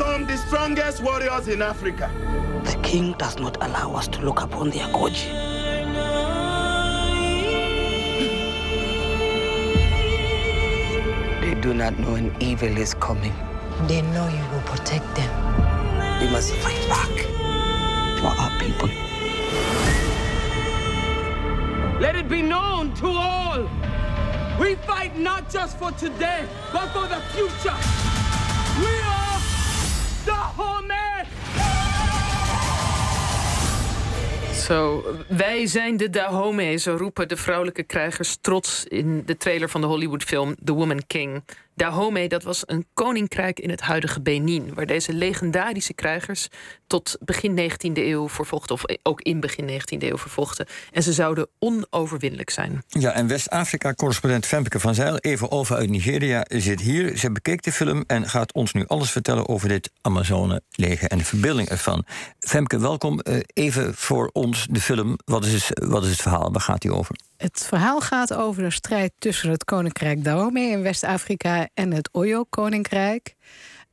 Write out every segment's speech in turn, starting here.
welcome the strongest warriors in Africa. The king does not allow us to look upon the Agoji. They do not know an evil is coming. They know you will protect them. We must fight back for our people. Let it be known to all. We fight not just for today, but for the future. Home. Zo, wij zijn de Dahomey, zo roepen de vrouwelijke krijgers trots in de trailer van de Hollywoodfilm The Woman King. Dahomey, dat was een koninkrijk in het huidige Benin, waar deze legendarische krijgers tot begin 19e eeuw vervolgden, of ook in begin 19e eeuw vervolgden. En ze zouden onoverwinnelijk zijn. Ja, en West-Afrika-correspondent Femke van Zijl, even over uit Nigeria, zit hier. Ze bekeek de film en gaat ons nu alles vertellen over dit Amazone-leger en de verbeelding ervan. Femke, welkom. Eh, even voor ons de film. Wat is, wat is het verhaal? Waar gaat die over? Het verhaal gaat over de strijd tussen het Koninkrijk Dahomey in West-Afrika en het Oyo-koninkrijk.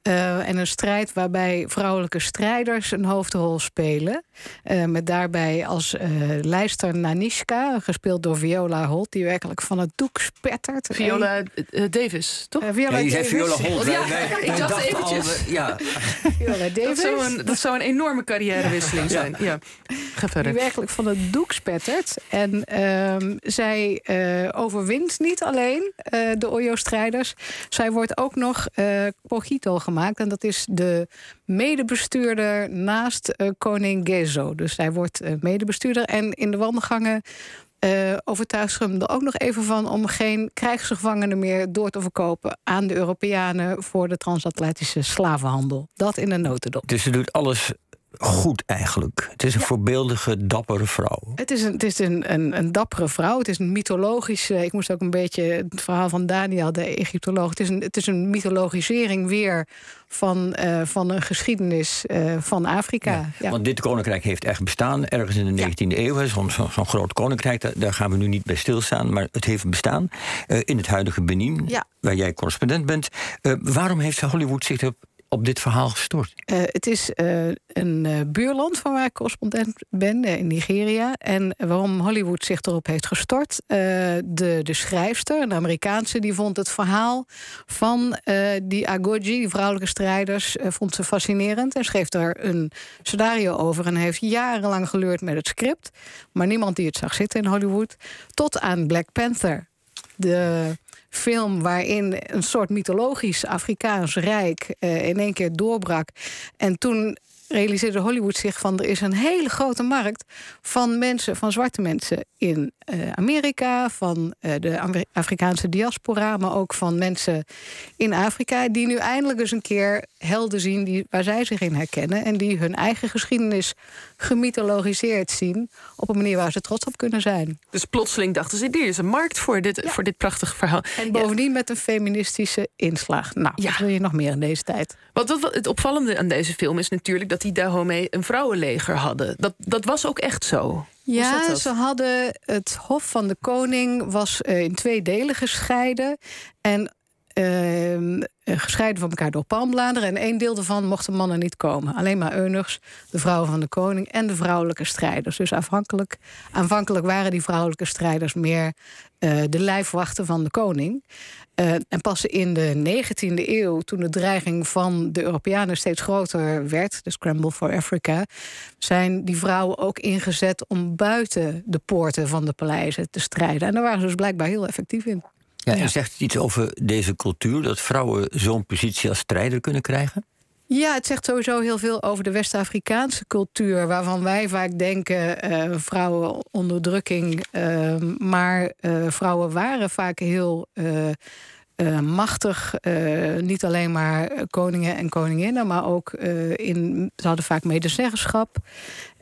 Uh, en een strijd waarbij vrouwelijke strijders een hoofdrol spelen. Uh, met daarbij als uh, lijster Nanishka, gespeeld door Viola Holt, die werkelijk van het doek spettert. Viola Davis, toch? Viola ja, je zei Viola Holt. Ja, wij, ik dacht eventjes. Al, ja. Viola Davis. Dat zou, een, dat zou een enorme carrièrewisseling zijn. Ja. Ga verder. Die werkelijk van het doek spettert. En ehm, zij overwint niet alleen de Oyo-strijders. Zij wordt ook nog Pogito gemaakt. En dat is de medebestuurder naast uh, koning Gezo. Dus hij wordt uh, medebestuurder. En in de wandelgangen uh, overtuigt hem er ook nog even van om geen krijgsgevangenen meer door te verkopen aan de Europeanen voor de transatlantische slavenhandel. Dat in een notendop. Dus ze doet alles goed eigenlijk. Het is een voorbeeldige, dappere vrouw. Het is, een, het is een, een, een, dappere vrouw. Het is een mythologische. Ik moest ook een beetje het verhaal van Daniel, de Egyptoloog. Het is een, het is een mythologisering weer van, uh, van een geschiedenis uh, van Afrika. Ja, ja. Want dit koninkrijk heeft echt bestaan ergens in de 19e eeuw. Zo'n zo, zo groot koninkrijk, daar, daar, gaan we nu niet bij stilstaan. Maar het heeft bestaan uh, in het huidige Benin, waar jij correspondent bent. waarom heeft Hollywood zich op op dit verhaal gestort? Uh, het is uh, een uh, buurland van waar ik correspondent ben, in Nigeria. En waarom Hollywood zich erop heeft gestort. de, de schrijfster, een Amerikaanse, die vond het verhaal van die Agoji, die vrouwelijke strijders, vond ze fascinerend. En schreef daar een scenario over. En heeft jarenlang geleurd met het script. Maar niemand die het zag zitten in Hollywood. Tot aan Black Panther. De film waarin een soort mythologisch Afrikaans rijk uh, in één keer doorbrak. En toen realiseerde Hollywood zich van er is een hele grote markt van mensen, van zwarte mensen in uh, Amerika, van uh, de Afrikaanse diaspora, maar ook van mensen in Afrika, die nu eindelijk eens een keer helden zien die, waar zij zich in herkennen en die hun eigen geschiedenis gemythologiseerd zien op een manier waar ze trots op kunnen zijn. Dus plotseling dachten ze, er is een markt voor dit, ja. voor dit prachtige verhaal. En bovendien ja. met een feministische inslag. Nou, ja. wat wil je nog meer in deze tijd? Wat, wat, het opvallende aan deze film is natuurlijk dat die Dahomey een vrouwenleger hadden. Dat, dat was ook echt zo. Ja, ze hadden het Hof van de Koning was uh, in twee delen gescheiden. En uh, gescheiden van elkaar door palmbladeren. En één deel daarvan mochten mannen niet komen. Alleen maar eunuchs, de vrouwen van de koning en de vrouwelijke strijders. Dus afhankelijk, aanvankelijk waren die vrouwelijke strijders meer uh, de lijfwachten van de koning. Uh, en pas in de 19e eeuw, toen de dreiging van de Europeanen steeds groter werd, de Scramble for Africa, zijn die vrouwen ook ingezet om buiten de poorten van de paleizen te strijden. En daar waren ze dus blijkbaar heel effectief in. Ja, en zegt het iets over deze cultuur, dat vrouwen zo'n positie als strijder kunnen krijgen? Ja, het zegt sowieso heel veel over de West-Afrikaanse cultuur, waarvan wij vaak denken uh, vrouwenonderdrukking. Uh, maar uh, vrouwen waren vaak heel uh, machtig. Uh, niet alleen maar koningen en koninginnen, maar ook in, ze hadden vaak medezeggenschap.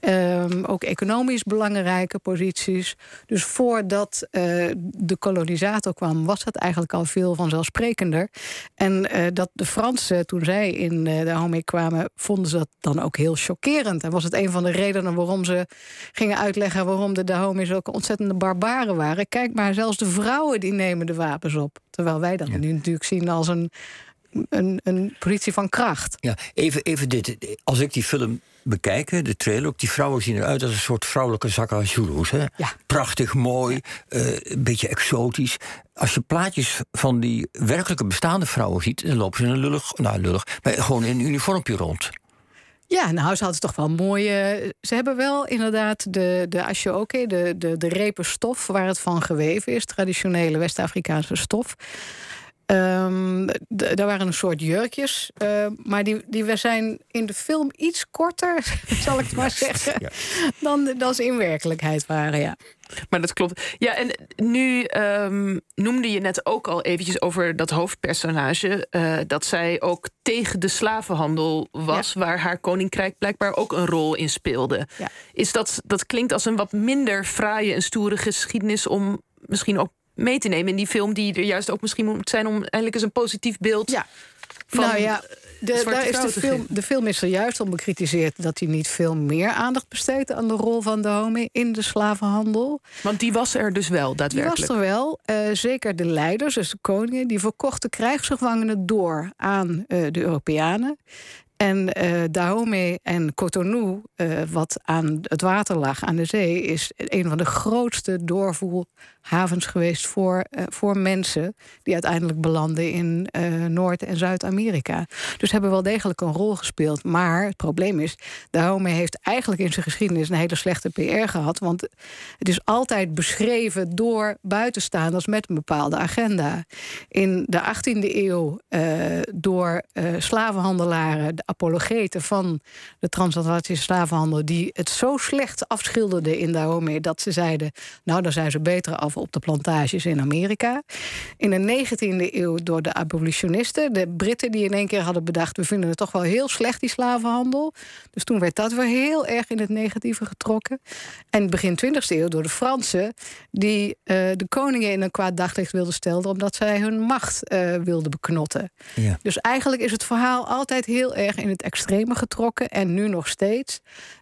Um, ook economisch belangrijke posities. Dus voordat de kolonisator kwam, was dat eigenlijk al veel vanzelfsprekender. En dat de Fransen, toen zij in de Dahomey kwamen, vonden ze dat dan ook heel chockerend. En was het een van de redenen waarom ze gingen uitleggen waarom de Dahomey zulke ontzettende barbaren waren. Kijk maar, zelfs de vrouwen die nemen de wapens op. Terwijl wij dat ja. nu natuurlijk zien als een een, een positie van kracht. Ja, even, even dit. Als ik die film bekijk, de trailer, ook die vrouwen zien eruit als een soort vrouwelijke. Hè? Ja. Prachtig, mooi, eh, een beetje exotisch. Als je plaatjes van die werkelijke bestaande vrouwen ziet, dan lopen ze in een lullig, nou lullig, maar gewoon in een uniformpje rond. Ja, nou, ze hadden toch wel mooie. Ze hebben wel inderdaad de, de ashoke, de, de, de repen stof waar het van geweven is, traditionele West-Afrikaanse stof. D- daar waren een soort jurkjes, eh, maar die, die zijn in de film iets korter, zal ik het maar zeggen, ja. dan, dan ze in werkelijkheid waren. Ja. Maar dat klopt. Ja, en nu ehm, noemde je net ook al eventjes over dat hoofdpersonage... eh, dat zij ook tegen de slavenhandel was... waar haar koninkrijk blijkbaar ook een rol in speelde. Ja. Is dat, dat klinkt als een wat minder fraaie en stoere geschiedenis... om misschien ook mee te nemen in die film... die er juist ook misschien moet zijn... om eindelijk eens een positief beeld Ja. van nou ja, de, daar is de, film, de film is er juist om bekritiseerd dat hij niet veel meer aandacht besteedt aan de rol van Dahomey in de slavenhandel. Want die was er dus wel, Die daadwerkelijk. was er wel. Eh, zeker de leiders, dus de koningen, die verkochten krijgsgevangenen door aan eh, de Europeanen. En eh Dahomey en Cotonou, eh, wat aan het water lag, aan de zee, is een van de grootste doorvoerhavens geweest voor, eh, voor mensen die uiteindelijk belanden in Noord- en Zuid-Amerika. Dus hebben wel degelijk een rol gespeeld. Maar het probleem is, Dahomey heeft eigenlijk in zijn geschiedenis een hele slechte PR gehad. Want het is altijd beschreven door buitenstaanders met een bepaalde agenda. In de 18e eeuw door slavenhandelaren, de apologeten van de transatlantische slavenhandel, die het zo slecht afschilderden in Dahomey dat ze zeiden: Nou, dan zijn ze beter af op de plantages in Amerika. In de 19e eeuw door de abolitionisten, de Britten die in één keer hadden bedacht: We vinden het toch wel heel slecht, die slavenhandel. Dus toen werd dat weer heel erg in het negatieve getrokken. En begin 20e eeuw door de Fransen, die eh, de koningen in een kwaad daglicht wilden stellen, omdat zij hun macht eh, wilden beknotten. Ja. Dus eigenlijk is het verhaal altijd heel erg in het extreme getrokken en nu nog steeds.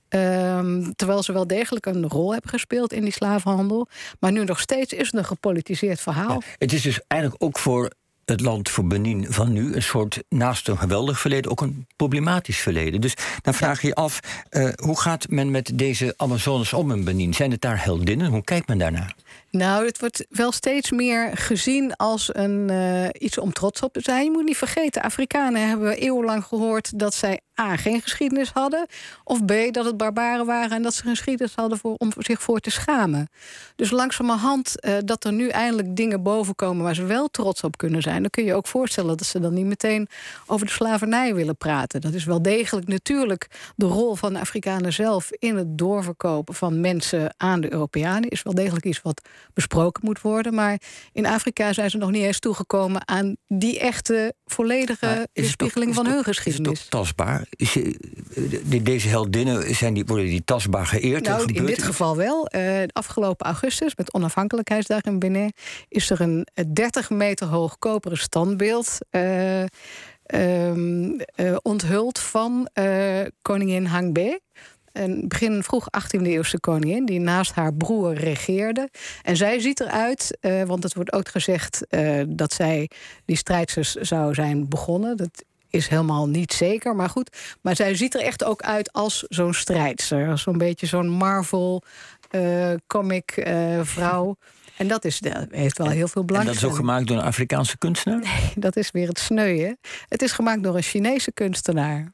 Ehm, terwijl ze wel degelijk een rol hebben gespeeld in die slavenhandel. Maar nu nog steeds is het een gepolitiseerd verhaal. Het is dus eigenlijk ook voor het land voor Benin van nu een soort naast een geweldig verleden ook een problematisch verleden. Dus dan vraag je je af, eh, hoe gaat men met deze Amazones om in Benin? Zijn het daar heldinnen? Hoe kijkt men daarnaar? Nou, het wordt wel steeds meer gezien als een, eh, iets om trots op te zijn. Je moet niet vergeten, Afrikanen hebben eeuwenlang gehoord dat zij A. geen geschiedenis hadden. Of B. dat het barbaren waren en dat ze geschiedenis hadden voor, om zich voor te schamen. Dus langzamerhand eh, dat er nu eindelijk dingen boven komen waar ze wel trots op kunnen zijn. Dan kun je ook voorstellen dat ze dan niet meteen over de slavernij willen praten. Dat is wel degelijk natuurlijk de rol van de Afrikanen zelf in het doorverkopen van mensen aan de Europeanen. Is wel degelijk iets wat besproken moet worden. Maar in Afrika zijn ze nog niet eens toegekomen aan die echte volledige ook- van hun geschiedenis. Is het ook tastbaar? Eh, de- deze heldinnen, zijn die, worden die tastbaar geëerd? Nou, in dit geval wel. Eh, afgelopen augustus, met onafhankelijkheidsdag in Benin, is er een eh, 30 meter hoog koperen standbeeld. eh, eh, onthuld van eh, koningin Hangbe. Een begin vroeg 18e eeuwse koningin, die naast haar broer regeerde. En zij ziet eruit, eh, want het wordt ook gezegd eh, dat zij die strijdsters zou zijn begonnen. Dat is helemaal niet zeker, maar goed. Maar zij ziet er echt ook uit als zo'n strijdster. Als Zo'n beetje zo'n Marvel eh, comic eh, vrouw. En dat is, dat heeft wel heel veel En dat is ook gemaakt door een Afrikaanse kunstenaar? Dat is weer het sneuien. Het is gemaakt door een Chinese kunstenaar.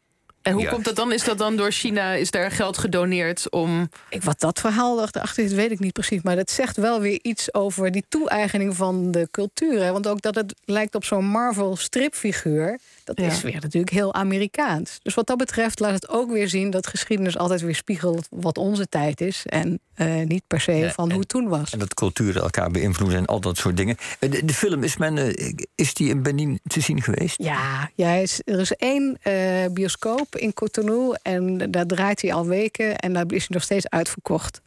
En hoe Ja. komt dat dan? Is dat dan door China? Is daar geld gedoneerd om. Ik, wat dat verhaal erachter is, weet ik niet precies. Maar dat zegt wel weer iets over die toe-eigening van de cultuur. Hè? Want ook dat het lijkt op zo'n Marvel-stripfiguur... dat Ja. is weer natuurlijk heel Amerikaans. Dus wat dat betreft laat het ook weer zien... dat geschiedenis altijd weer spiegelt wat onze tijd is... en eh, niet per se Ja, van en- hoe het toen was. En dat culturen elkaar beïnvloeden en al dat soort dingen. Eh, De, de film, is, men, eh, is die in Benin te zien geweest? Ja, ja er is- er is één eh, bioscoop in Cotonou en daar draait hij al weken en daar is hij nog steeds uitverkocht.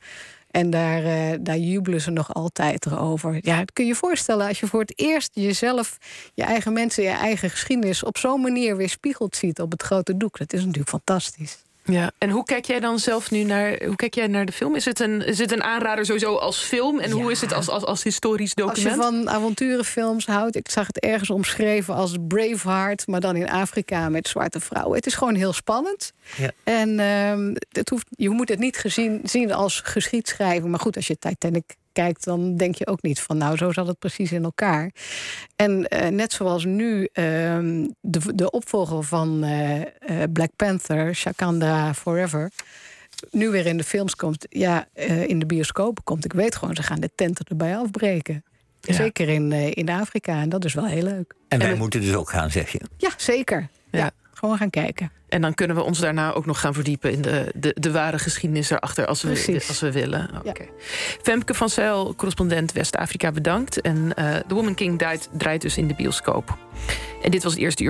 En daar, eh, daar jubelen ze nog altijd erover. Ja, het kun je je voorstellen als je voor het eerst jezelf, je eigen mensen, je eigen geschiedenis op zo'n manier weer spiegeld ziet op het grote doek. Dat is natuurlijk fantastisch. Ja, en hoe kijk jij dan zelf nu naar, hoe kijk jij naar de film? Is het een, is het een aanrader sowieso als film? En hoe is het als, als, als historisch document? Als je van avonturenfilms houdt, ik zag het ergens omschreven als Braveheart, maar dan in Afrika met zwarte vrouwen. Het is gewoon heel spannend. Ja. En ehm, het hoeft, je moet het niet gezien, zien als geschiedschrijving. Maar goed, als je Titanic kijkt, dan denk je ook niet van nou, zo zat het precies in elkaar. En eh, net zoals nu ehm, de, de opvolger van eh, eh, Black Panther, Shakanda Forever, nu weer in de films komt, ja, eh, in de bioscopen komt. Ik weet gewoon, ze gaan de tenten erbij afbreken. Ja. Zeker in, eh, in Afrika. En dat is wel heel leuk. En wij moeten dus ook gaan, zeg je. Ja, zeker. Ja. Ja. gewoon gaan kijken. En dan kunnen we ons daarna ook nog gaan verdiepen in de, de, de ware geschiedenis erachter als we, als we willen. Femke van Zijl, correspondent West-Afrika, bedankt. En eh The Woman King draait, draait dus in de bioscoop. En dit was het eerste uur